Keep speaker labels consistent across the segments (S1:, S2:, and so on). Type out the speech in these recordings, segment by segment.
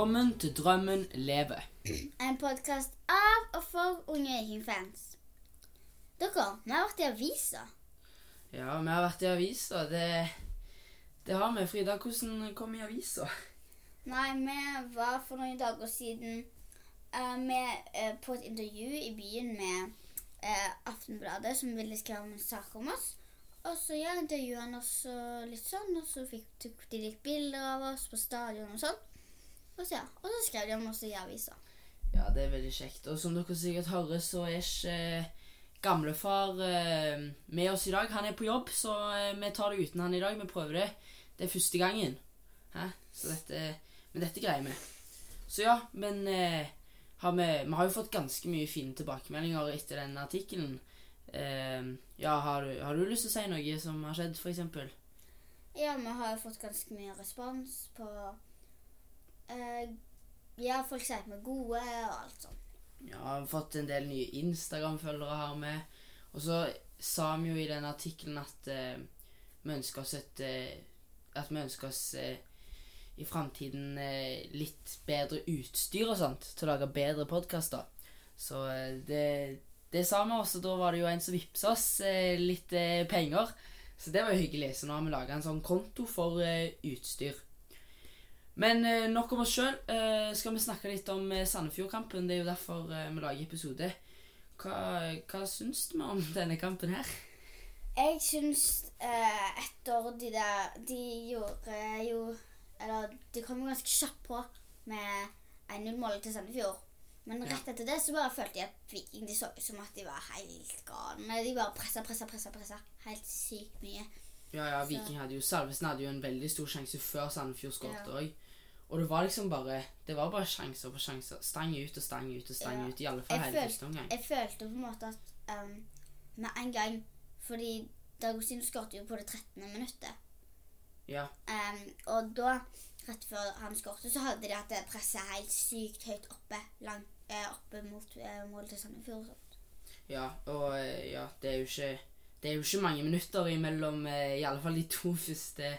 S1: Velkommen til Drømmen lever.
S2: En podkast av og for unge Viking-fans. Dere, vi har vært i avisa.
S1: Ja, vi har vært i avisa. Det, det har vi. Frida, hvordan kom vi i avisa?
S2: Nei, vi var for noen dager siden uh, med, uh, på et intervju i byen med uh, Aftenbladet, som ville skrive om en sak om oss. Og så ja, intervjuet han oss litt sånn, og så fikk, de litt bilder av oss på stadion og sånn. Og så, ja, og så skrev de om oss i avisa.
S1: Ja, det er veldig kjekt. Og som dere sikkert hører, så er ikke eh, gamlefar eh, med oss i dag. Han er på jobb, så eh, vi tar det uten han i dag. Vi prøver det. Det er første gangen. Hæ? Så dette, men dette greier vi. Så ja, men har vi, vi har jo fått ganske mye fine tilbakemeldinger etter den artikkelen. Ja, har du, har du lyst til å si noe som har skjedd, f.eks.?
S2: Ja, vi har fått ganske mye respons på eh, Ja, folk sier at vi er gode og alt sånt.
S1: Ja, vi har fått en del nye Instagram-følgere her med. Og så sa vi jo i den artikkelen at uh, vi ønsker oss et eh, At vi ønsker oss i framtiden litt bedre utstyr og sånt til å lage bedre podkaster. Så det, det sa vi også. Da var det jo en som vippsa oss litt penger. Så det var jo hyggelig. Så nå har vi laga en sånn konto for utstyr. Men eh, nok om oss sjøl. Eh, skal vi snakke litt om eh, Sandefjord-kampen? Det er jo derfor vi lager episode. Hva, hva syns du om denne kampen her?
S2: Jeg syns eh, etter de der De gjorde jo Eller de kom jo ganske kjapt på med 1-0-målet til Sandefjord. Men rett etter det så bare følte jeg at Viking de så ut som at de var helt gale. De bare pressa, pressa, pressa. pressa Helt sykt mye.
S1: Ja, ja, Viking hadde jo Salvesen hadde jo en veldig stor sjanse før Sandefjord skåret òg. Og det var liksom bare Det var bare sjanser på sjanser. Stang ut og stang ut og stang ut. I alle fall
S2: Jeg
S1: hele første omgang.
S2: Jeg følte på en måte at um, med en gang Fordi Dagostin skåret jo på det 13. minuttet.
S1: Ja.
S2: Um, og da, rett før han skåret, så hadde de hatt det presset helt sykt høyt oppe, langt, eh, oppe mot eh, målet til Sandefjord.
S1: Ja, og eh, ja, det er jo ikke Det er jo ikke mange minutter imellom eh, i alle fall de to første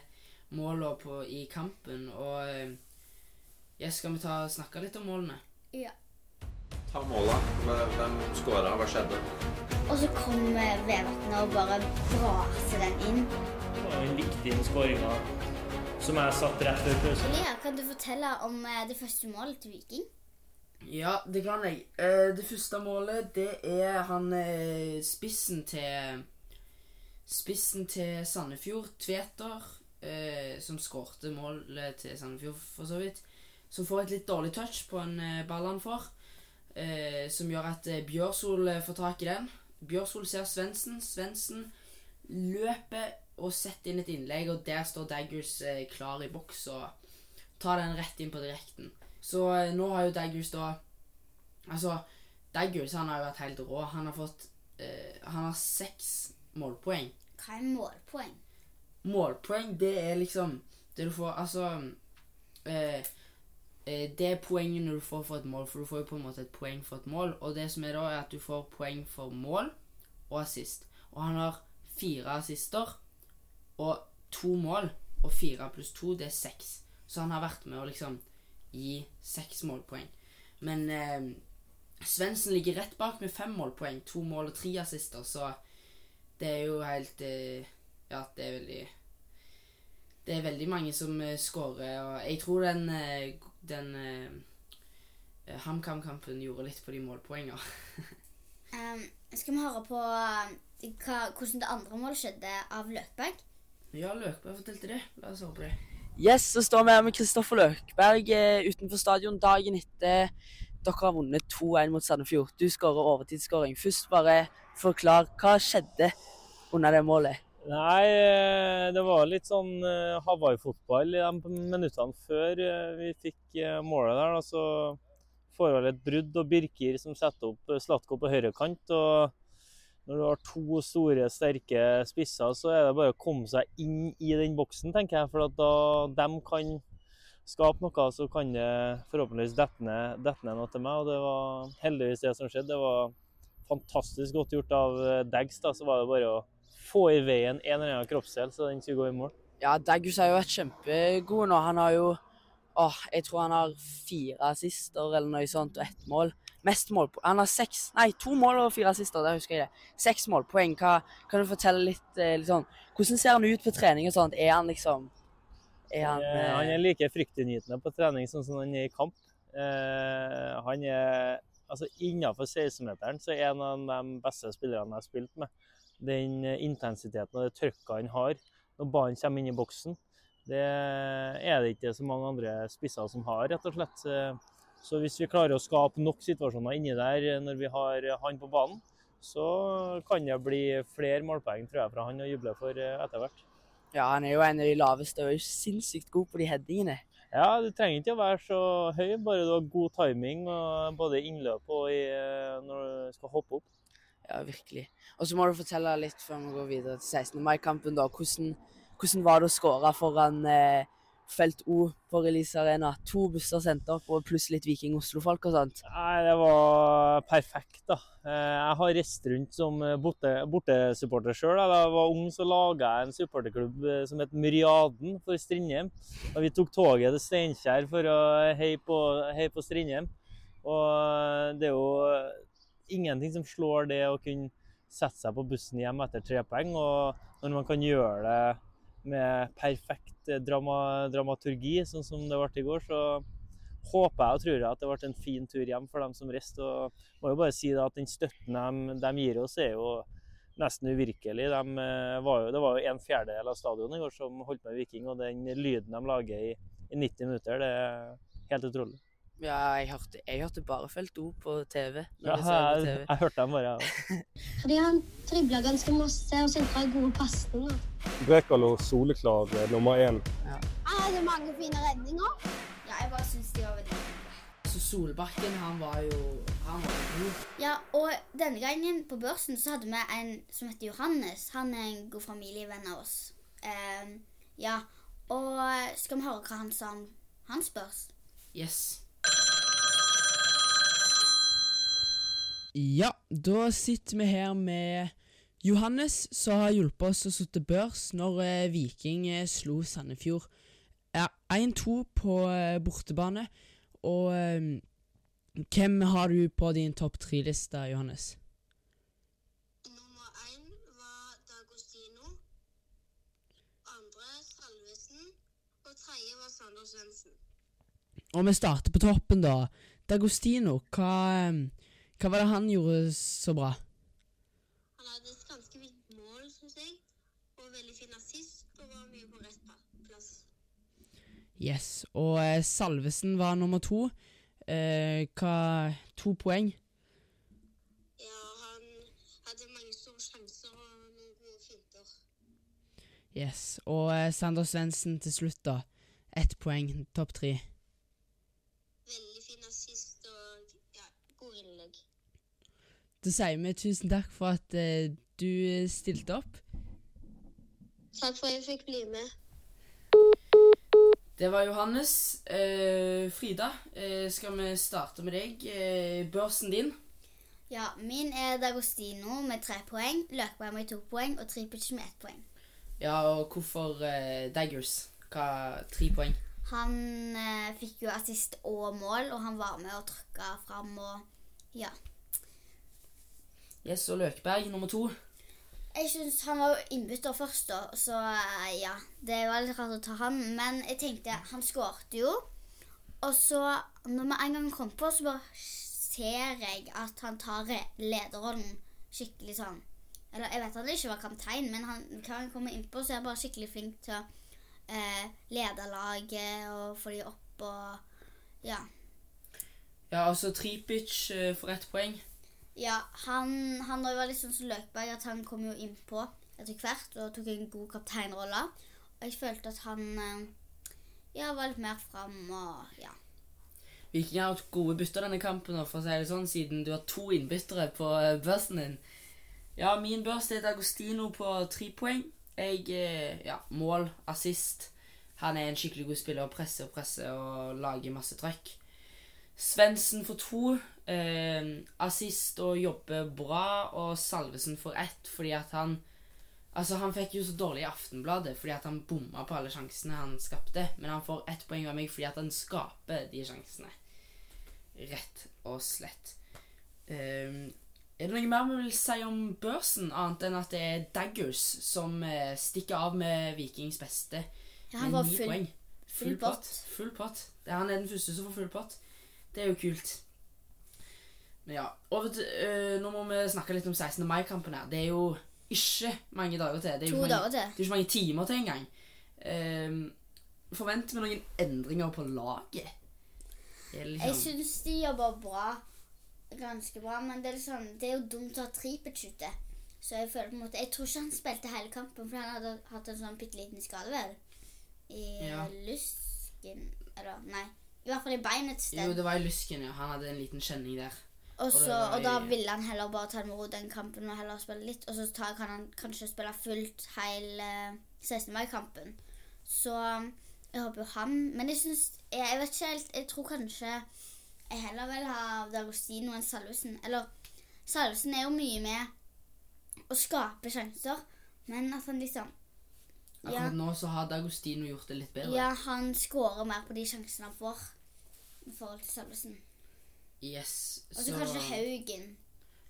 S1: målene på, i kampen. Og eh, ja, skal vi ta snakke litt om målene?
S2: Ja.
S3: Ta måla. Hvem skåra? Hva skjedde?
S2: Og så kom eh, Vevatnet og bare braser den inn.
S4: Det var en viktig skåring som jeg satt rett før pause.
S2: Ja, kan du fortelle om det første målet til Viking?
S1: Ja, det kan jeg. Eh, det første målet, det er han spissen til Spissen til Sandefjord, Tveter, eh, som skårte målet til Sandefjord, for så vidt. Som får et litt dårlig touch på en eh, ball han får. Eh, som gjør at eh, Bjørsol eh, får tak i den. Bjørsol ser Svendsen. Svendsen løper og setter inn et innlegg, og der står Daggers eh, klar i boks og tar den rett inn på direkten. Så nå har jo Daggers da Altså, Daggers han har jo vært helt rå. Han har fått Han har seks målpoeng.
S2: Hva er målpoeng?
S1: Målpoeng, det er liksom det du får Altså eh, eh, Det er poengene du får for et mål, for du får jo på en måte et poeng for et mål. Og det som er da, er at du får poeng for mål og assist. Og han har fire assister og to mål. Og fire pluss to, det er seks. Så han har vært med å liksom gi seks målpoeng. Men eh, Svendsen ligger rett bak med fem målpoeng. To mål og tre assister, så det er jo helt eh, Ja, det er veldig Det er veldig mange som uh, scorer, og jeg tror den eh, den eh, HamKam-kampen gjorde litt på de målpoengene.
S2: Um, skal vi høre på eh, hva, hvordan det andre målet skjedde av Løkberg?
S1: ja, Løkberg fortalte det. La oss høre på det.
S5: Yes, så står vi her med Kristoffer Løkberg eh, utenfor stadion dagen etter dere har vunnet 2-1 mot Sandefjord. Du skårer overtidsskåring. Først bare forklar, hva skjedde under det målet?
S4: Nei, eh, det var litt sånn eh, Hawaii-fotball i de minuttene før eh, vi fikk målet der. Da, så får vel et brudd og Birkir som setter opp Slatko på høyrekant. og Når du har to store, sterke spisser, så er det bare å komme seg inn i den boksen, tenker jeg. For da de kan skape noe, så kan det forhåpentligvis dette ned, dette ned noe til meg. Og det var heldigvis det som skjedde. Det var fantastisk godt gjort av eh, Dags. da, Så var det bare å få i veien en eller annen kroppsdel så den skulle gå i mål.
S5: Ja, Daggus har jo vært kjempegod nå. Han har jo Åh, jeg tror han har fire assister eller noe sånt og ett mål. Mest målpoeng Han har seks Nei, to mål og fire assister, det husker jeg det. Seks målpoeng. Hva, kan du fortelle litt, eh, litt sånn Hvordan ser han ut på trening og sånt? Er han liksom Er han
S4: Eh, Han er like fryktinngytende på trening som han er i kamp. Eh, han er altså Innenfor 16-meteren så er han en av de beste spillerne jeg har spilt med. Den eh, intensiteten og det trøkket han har når ballen kommer inn i boksen, det er det ikke så mange andre spisser som har, rett og slett. Eh, Så hvis vi klarer å skape nok situasjoner inni der eh, når vi har han på banen, så kan det bli flere målpoeng tror jeg, fra han å juble for etter hvert.
S5: Ja, han er jo en av de laveste og er jo sinnssykt god på de headingene.
S4: Ja, du trenger ikke å være så høy, bare du har god timing både i innløp og i, eh, når du skal hoppe opp.
S5: Ja, virkelig. Og så må du fortelle litt før vi går videre til 16. mai-kampen, da. Hvordan, hvordan var det å skåre foran eh, felt O på Release Arena? To busser sendt opp, og pluss litt Viking Oslo-folk og sånt.
S4: Nei, det var perfekt, da. Eh, Jeg har reist rundt som borte, bortesupporter sjøl. Da jeg var ung, så laga jeg en supporterklubb eh, som het Myriaden for Strindheim. Og vi tok toget til Steinkjer for å heie på, hei på Strindheim. Og det er jo ingenting som slår det å kunne sette seg på bussen hjem etter tre poeng. Og når man kan gjøre det med perfekt eh, drama, dramaturgi, sånn som det ble i går, så håper jeg og tror jeg at det ble en fin tur hjem for dem som reiste. Og må jo bare si at den støtten de, de gir oss, er jo nesten uvirkelig. De, eh, var jo, det var jo en fjerdedel av stadionet i går som holdt med Viking, og den lyden de lager i, i 90 minutter, det er helt utrolig.
S5: Ja, jeg hørte, jeg hørte bare felt O på TV.
S4: Ja,
S5: jeg
S4: jeg,
S5: TV.
S4: jeg hørte dem bare, ja.
S6: Fordi han tribla ganske masse og sentra gode pasninger.
S7: Brekalo soleklar eh, nummer én.
S6: Han hadde mange fine redninger.
S2: Ja, jeg bare syns de var veldig fine.
S1: Så Solbakken, han var jo Han var god.
S2: Ja, og denne gangen på børsen så hadde vi en som heter Johannes. Han er en god familievenn av oss. Ehm, ja, og skal vi høre hva han sa om hans børs?
S1: Yes.
S8: Ja, da sitter vi her med Johannes, som har hjulpet oss å sitte børs når eh, Viking eh, slo Sandefjord ja, 1-2 på eh, bortebane. Og hvem har du på din topp tre-liste, Johannes?
S6: Nummer én var Dagostino. Andre Salvesen. Og tredje var Sander Svendsen.
S8: Og vi starter på toppen, da. Dagostino, hva, hva var det han gjorde så bra?
S6: Han hadde et ganske fint mål, syns jeg. Og veldig fin assist, og var mye på rett plass.
S8: Yes. Og eh, Salvesen var nummer to. Eh, hva To poeng.
S6: Ja, han hadde mange store sjanser og noen gode finter.
S8: Yes. Og eh, Sander Svendsen til slutt, da. Ett poeng. Topp tre.
S6: Veldig fin assist og ja, god innlegg.
S8: Da sier vi tusen takk for at eh, du stilte opp.
S6: Takk for at jeg fikk bli med.
S1: Det var Johannes. Eh, Frida, eh, skal vi starte med deg? Eh, børsen din?
S2: Ja, min er Dagostino med tre poeng, Løkberg med to poeng og Tripic med ett poeng.
S1: Ja, og hvorfor eh, Daggers? Hva Tre poeng?
S2: Han eh, fikk jo assist og mål, og han var med og trykka fram og ja.
S1: Yes, og Løkberg nummer to.
S2: Jeg syns han var innbytter først, da, så eh, ja. Det var litt rart å ta han, men jeg tenkte Han skårte jo. Og så, når vi en gang kom på, så bare ser jeg at han tar lederrollen skikkelig sånn Eller jeg vet han ikke var kaptein, men han kan komme han kommer innpå, så er han bare skikkelig flink til å eh, lede laget og få de opp og Ja.
S1: Ja, altså Tripic eh, for ett poeng.
S2: Ja, han, han var litt sånn som Løkberg, at han kom jo innpå etter hvert og tok en god kapteinrolle. Og jeg følte at han eh, ja, var litt mer fram og ja.
S1: Viking har hatt gode bytter denne kampen, for å si det sånn, siden du har to innbyttere på eh, børsen din. Ja, min børs er Agostino på tre poeng. Jeg eh, Ja, mål, assist. Han er en skikkelig god spiller. og Presser og presser og lager masse trøkk. Svendsen for to. Eh, assist og jobber bra. Og Salvesen får ett fordi at han Altså, Han fikk jo så dårlig i Aftenbladet fordi at han bomma på alle sjansene han skapte. Men han får ett poeng av meg fordi at han skaper de sjansene. Rett og slett. Eh, er det noe mer vi vil si om børsen, annet enn at det er Daggers som eh, stikker av med Vikings beste
S2: Ja, han
S1: med ni
S2: full.
S1: poeng?
S2: full pott.
S1: Full pott. Det er han er den første som får full pott. Det er jo kult. Men ja, vet du, øh, Nå må vi snakke litt om 16. mai-kampen her. Det er jo ikke mange dager til. Det er jo
S2: To
S1: mange,
S2: dager til.
S1: det er ikke mange timer til engang. Um, forventer vi noen endringer på laget? Liksom...
S2: Jeg
S1: liksom,
S2: syns de jobber bra. Ganske bra. Men det er, liksom, det er jo dumt å ha Tripic ute. Så jeg føler på en måte Jeg tror ikke han spilte hele kampen, for han hadde hatt en sånn bitte liten skade, vel? I
S1: Ja.
S2: lysken Eller nei. I hvert fall i beinet et
S1: jo, det var i lysken, ja. Han hadde en liten kjenning der.
S2: Og, så,
S1: og,
S2: og da ville han heller bare ta det med ro den kampen og heller spille litt. Og så tar, kan han kanskje spille fullt hele 16. mai-kampen. Så um, jeg håper jo han Men jeg syns jeg, jeg vet ikke helt Jeg tror kanskje jeg heller vil ha Dagostino enn Salvesen. Eller Salvesen er jo mye med å skape sjanser, men at han liksom ja,
S1: Akkurat nå så har Dagostino gjort det litt bedre.
S2: ja, han skårer mer på de sjansene han får i forhold til Salvesen.
S1: Yes.
S2: Og så kanskje Haugen.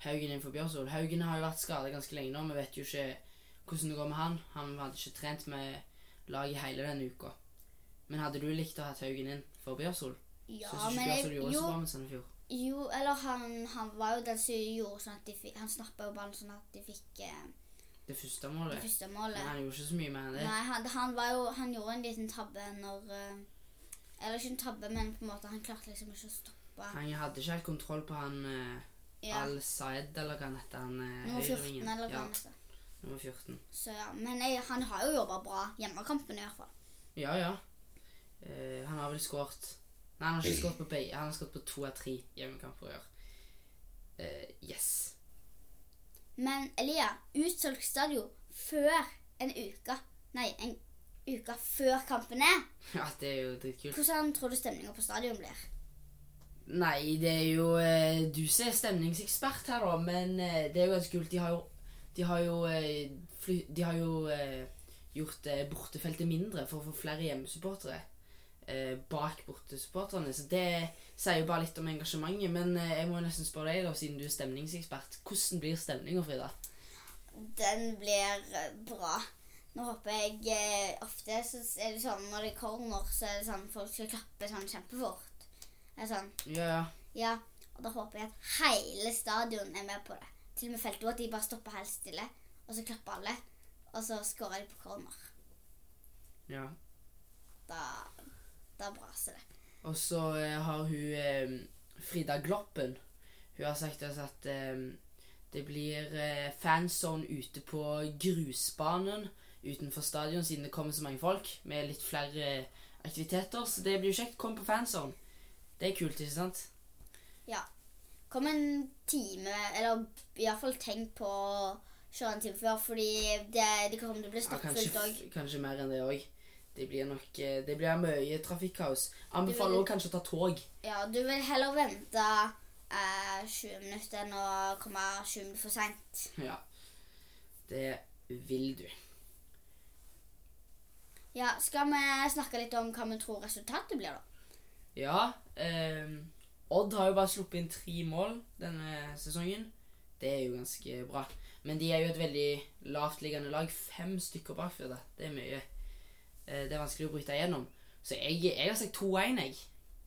S1: Haugen innenfor Bjørsol. Haugen har jo vært skada ganske lenge nå. Vi vet jo ikke hvordan det går med han. Han hadde ikke trent med laget hele denne uka. Men hadde du likt å ha Haugen inn for Bjørsol?
S2: Ja,
S1: Syns
S2: men jeg,
S1: gjorde det så bra med Sandefjord?
S2: jo, eller han, han var jo den som gjorde sånn at de fikk Han snappa jo ballen sånn at de fikk eh,
S1: Det første målet.
S2: det
S1: første
S2: målet?
S1: Men han gjorde ikke så mye enn det.
S2: Nei, han, han var jo Han gjorde en liten tabbe når eh, Eller ikke en tabbe, men på en måte han klarte liksom ikke å stoppe.
S1: Han hadde ikke helt kontroll på han eh,
S2: Ja,
S1: Al-Saed, eller hva han heter. Han eh,
S2: Nummer 14,
S1: høyrevingen.
S2: eller hva
S1: Ja,
S2: han heter.
S1: nummer 14.
S2: Så ja, Men jeg, han har jo jobba bra. Hjemmekampen i hvert fall.
S1: Ja, ja. Eh, han har vel skåret Nei, han har ikke skåret på begge. Han har skåret på to av tre hjemmekamper i år. Eh, yes.
S2: Men Elia, utsolgt stadion før en uke Nei, en uke før kampen er.
S1: Ja, det er jo dritkult.
S2: Hvordan tror du stemninga på stadion blir?
S1: Nei, det er jo eh, du som er stemningsekspert her, da, men eh, det er jo ganske kult. De har jo De har jo, eh, fly, de har jo gjort bortefeltet mindre for å få flere hjemmesupportere bak bortesupporterne. Så det sier jo bare litt om engasjementet. Men jeg må nesten spørre deg, da, siden du er stemningsekspert, hvordan blir stemninga, Frida?
S2: Den blir bra. Nå håper jeg Ofte så er det sånn når det er corner, så er det sånn folk skal klappe sånn kjempefort. Det er sånn,
S1: Ja, ja.
S2: ja, Og da håper jeg at hele stadion er med på det. Til og med feltet at de bare stopper helt stille, og så klapper alle. Og så skårer de på corner.
S1: ja.
S2: Da, da braser det.
S1: Og så eh, har hun eh, Frida Gloppen Hun har sagt oss at eh, det blir eh, fanzone ute på grusbanen utenfor stadion, siden det kommer så mange folk med litt flere aktiviteter. Så det blir jo kjekt. Kom på fanzone. Det er kult, ikke sant?
S2: Ja. Kom en time, eller iallfall tenk på å kjøre en time før, fordi det, det kommer til å bli stappfullt òg.
S1: Ja, kanskje mer enn det òg. Det blir nok eh, Det blir mye trafikkaos. Anbefaler òg kanskje å ta tog.
S2: Ja, du vil heller vente eh, 20 minutter enn å komme 20 minutter for seint.
S1: Ja. Det vil du.
S2: Ja, skal vi snakke litt om hva vi tror resultatet blir, da?
S1: Ja. Eh, Odd har jo bare sluppet inn tre mål denne sesongen. Det er jo ganske bra. Men de er jo et veldig lavtliggende lag. Fem stykker bak da. Det er mye. Eh, det er vanskelig å bryte igjennom. Så jeg, jeg har sagt 2-1, jeg.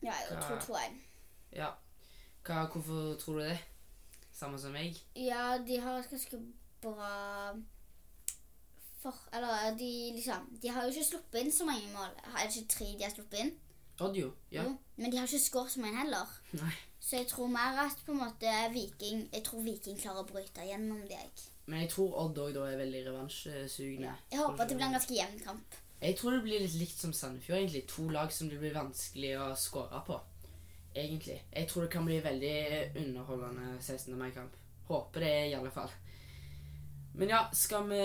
S2: Ja, jeg tror 2-1.
S1: Ja. Hva, hvorfor tror du det? Samme som meg?
S2: Ja, de har et ganske bra for, Eller de liksom De har jo ikke sluppet inn så mange mål. Er det ikke tre de har sluppet inn?
S1: Odd, jo. Ja.
S2: Jo. Men de har ikke skåret som en heller.
S1: Nei.
S2: Så jeg tror mer at på en måte Viking Jeg tror Viking klarer å bryte gjennom deg.
S1: Men jeg tror Odd òg er veldig revansjesugne.
S2: Jeg håper at det blir en ganske jevn kamp.
S1: Jeg tror det blir litt likt som Sandefjord, egentlig. To lag som det blir vanskelig å skåre på. Egentlig. Jeg tror det kan bli veldig underholdende 16. mai-kamp. Håper det, i alle fall. Men ja, skal vi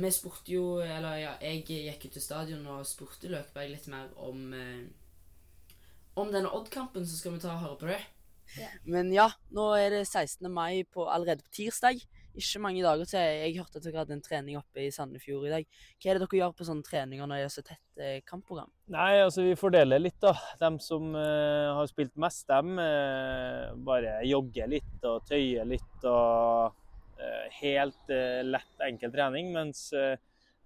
S1: Vi spurte jo Eller ja, jeg gikk ut til stadion og spurte Løkberg litt mer om eh, Om denne Odd-kampen, så skal vi ta og høre på det.
S5: Men ja, nå er det 16. mai på, allerede på tirsdag ikke mange dager til. Jeg hørte at dere hadde en trening oppe i Sandefjord i dag. Hva er det dere gjør på sånne treninger når det er så tett eh, kampprogram?
S4: Nei, altså vi fordeler litt, da. De som eh, har spilt mest, dem eh, bare jogger litt og tøyer litt og eh, helt eh, lett, enkel trening. Mens eh,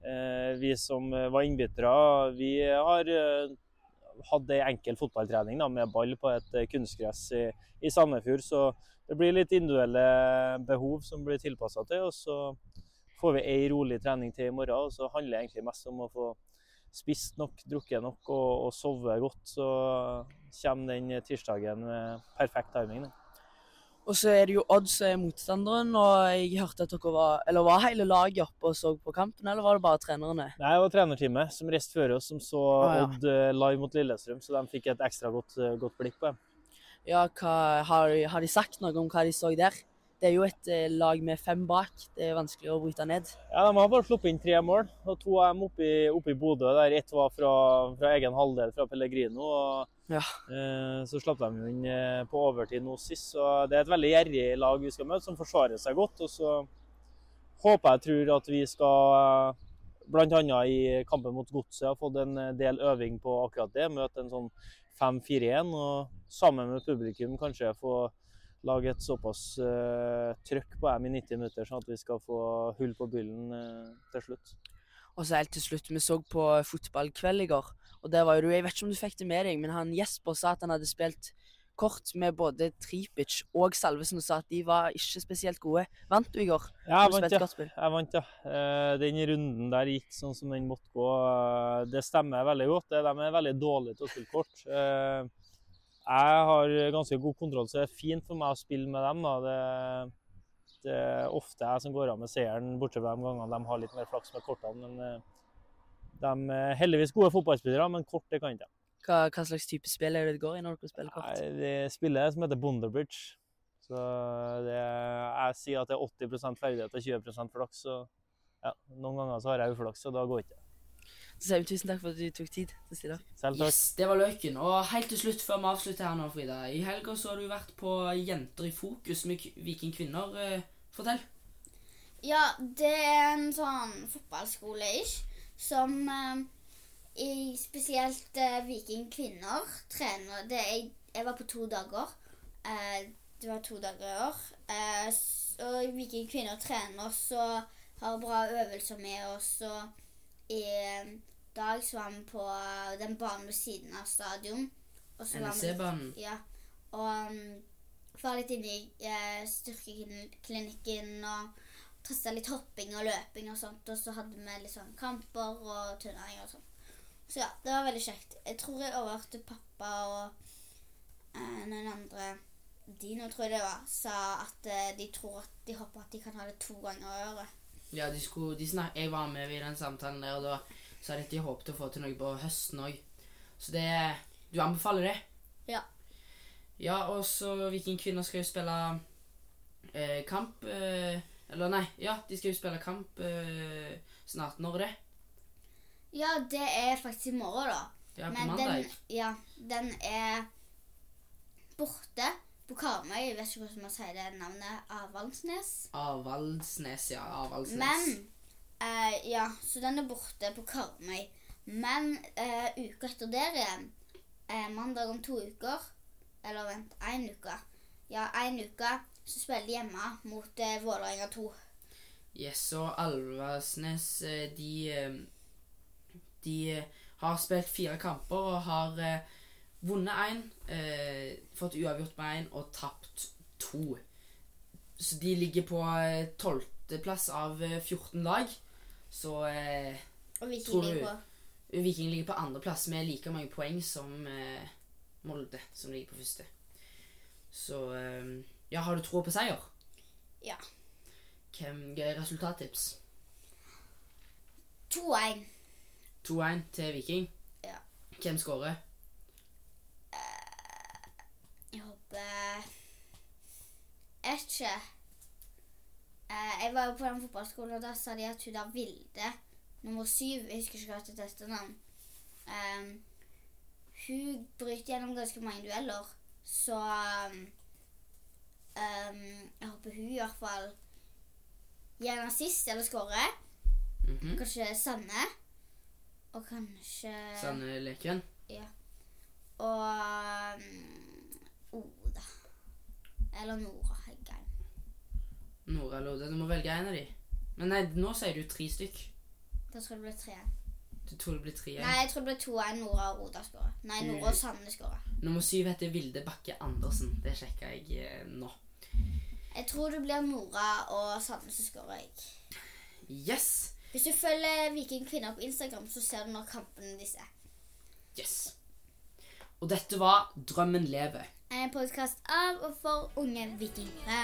S4: eh, vi som var innbyttere, vi har hatt ei enkel fotballtrening da, med ball på et eh, kunstgress i, i Sandefjord. Så det blir litt individuelle behov som blir tilpassa til. Og så får vi ei rolig trening til i morgen. Og så handler det egentlig mest om å få spist nok, drukket nok og, og sove godt. Så kommer den tirsdagen med perfekt timing. da.
S5: Og så er det jo Odd som er motstanderen, og jeg hørte at dere var Eller var hele laget oppe og så på kampen, eller var det bare trenerne?
S4: Nei, Det var trenerteamet som reiste før oss, som så
S5: Ah, ja.
S4: Odd eh, live mot Lillestrøm. Så de fikk et ekstra godt, eh, godt blikk på dem.
S5: Ja, hva, har, har de sagt noe om hva de så der? Det er jo et eh, lag med fem bak. Det er vanskelig å bryte ned.
S4: Ja, De har bare sluppet inn tre mål. og To av dem oppe i, oppe i Bodø. der Ett var fra, fra egen halvdel, fra Pellegrino. og
S5: Ja.
S4: eh, Så slapp de inn eh, på overtid nå sist. så Det er et veldig gjerrig lag vi skal møte, som forsvarer seg godt. og Så håper jeg tror at vi skal, bl.a. i kampen mot Godset, ha fått en eh, del øving på akkurat det. Møte en sånn 5-4-1, og sammen med publikum kanskje få lage et såpass uh, trøkk på dem i 90 minutter, sånn at vi skal få hull på byllen uh, til slutt.
S5: Og så helt til slutt, vi så på fotballkveld i går, og det var jo Jeg vet ikke om du fikk det med deg, men han Jesper sa at han hadde spilt kort med både Tripic og Salvesen, og sa at de var ikke spesielt gode. Vant du i går?
S4: Ja, jeg vant, ja. Jeg vant, ja. Eh, Den runden der gikk sånn som den måtte gå. Eh, Det stemmer veldig godt. De er veldig dårlige til å spille kort. Eh, Jeg har ganske god kontroll, så det er fint for meg å spille med dem. Det, det er ofte jeg som går av med seieren, bortsett fra de gangene de har litt mer flaks med kortene. Men de er heldigvis gode fotballspillere, men kort det kan ikke jeg.
S5: Hva, hva slags type spill er det det går i når dere spiller kort?
S4: Nei, Det spiller som heter Bonderbridge. Så det, jeg sier at det er 80% ferdighet og 20% flaks. Så ja, noen ganger så har jeg uflaks, og da går ikke det.
S5: Så sier vi tusen takk for at du tok tid til å stille opp.
S4: Selv takk.
S1: Yes, det var løken. Og helt til slutt, før vi avslutter her nå, Frida. I helga så har du vært på Jenter i fokus med Viking kvinner. Eh, fortell.
S2: Ja, det er en sånn fotballskole-ish som eh, i spesielt eh, vikingkvinner trener det jeg, jeg var på to dager. Eh, det var to dager i. Eh, og vikingkvinner trener så har bra øvelser med oss. Og i eh, dag så var vi på eh, den banen ved siden av stadion.
S1: NSC-banen.
S2: Ja. Og um, var litt inne i eh, styrkeklinikken og testa litt hopping og løping og sånt. Og så hadde vi litt sånn kamper og turneringer og sånn. Så ja, det var veldig kjekt. Jeg tror jeg overhørte pappa og eh, noen andre Dino, tror jeg det var, sa at eh, de tror at de håper at de kan ha det to ganger i året.
S1: Ja, de skulle, de snak, jeg var med i den samtalen der, og da sa de at de håpet å få til noe på høsten òg. Så det Du anbefaler det?
S2: Ja.
S1: Ja, og så Viking kvinner skal jo spille eh, kamp eh, Eller nei, ja, de skal jo spille kamp eh, snart. Når er det?
S2: Ja, det er faktisk i morgen, da.
S1: Er på
S2: Men
S1: mandag.
S2: den, ja, den er borte på Karmøy. Jeg vet ikke hvordan man sier det navnet. Avaldsnes.
S1: Avaldsnes, ja. Avaldsnes.
S2: Men eh, Ja, så den er borte på Karmøy. Men eh, uka etter der igjen, eh, mandag om to uker Eller vent, én uke. Ja, én uke så spiller hjemme mot eh, Vålerenga 2.
S1: Yes, og Alversnes, eh, de eh, De eh, har spilt fire kamper og har vunnet én, eh, fått uavgjort med én og tapt to. Så de ligger på tolvteplass av eh, 14 lag. Så eh,
S2: Og
S1: Viking
S2: ligger på
S1: Viking ligger på andreplass med like mange poeng som eh, Molde, som ligger på første. Så eh, Ja, har du tro på seier?
S2: Ja.
S1: Hvem er resultattips?
S2: 2-1.
S1: 2-1 til Viking.
S2: Ja.
S1: Hvem skårer?
S2: Jeg håper Jeg vet ikke. Eh, jeg var jo på den fotballskolen, og da sa de at hun der Vilde, nummer syv Jeg husker ikke hva hun heter navn. Um, hun bryter gjennom ganske mange dueller, så um, um, Jeg håper hun i hvert fall gjerne sist eller scorer.
S1: Mm -hmm.
S2: Kanskje Sanne. Og kanskje
S1: Sanne Leken.
S2: Og um, Oda. Eller Nora Heggheim.
S1: Nora eller Oda. Du må velge en av de. Men nei, nå sier du tre stykk.
S2: Da tror jeg det blir tre.
S1: Du tror det blir tre.
S2: Nei, jeg tror det blir to av Nora og Oda skåra. Nei, Nora og Sanne skåra.
S1: Nummer syv heter Vilde Bakke Andersen. Det sjekka jeg eh, nå.
S2: Jeg tror det blir Nora og Sanne som skårer. jeg.
S1: Yes!
S2: Hvis du følger Viking kvinner på Instagram, så ser du når kampene disse er.
S1: Yes. Og dette var Drømmen lever.
S2: En podkast av og for unge vikingere.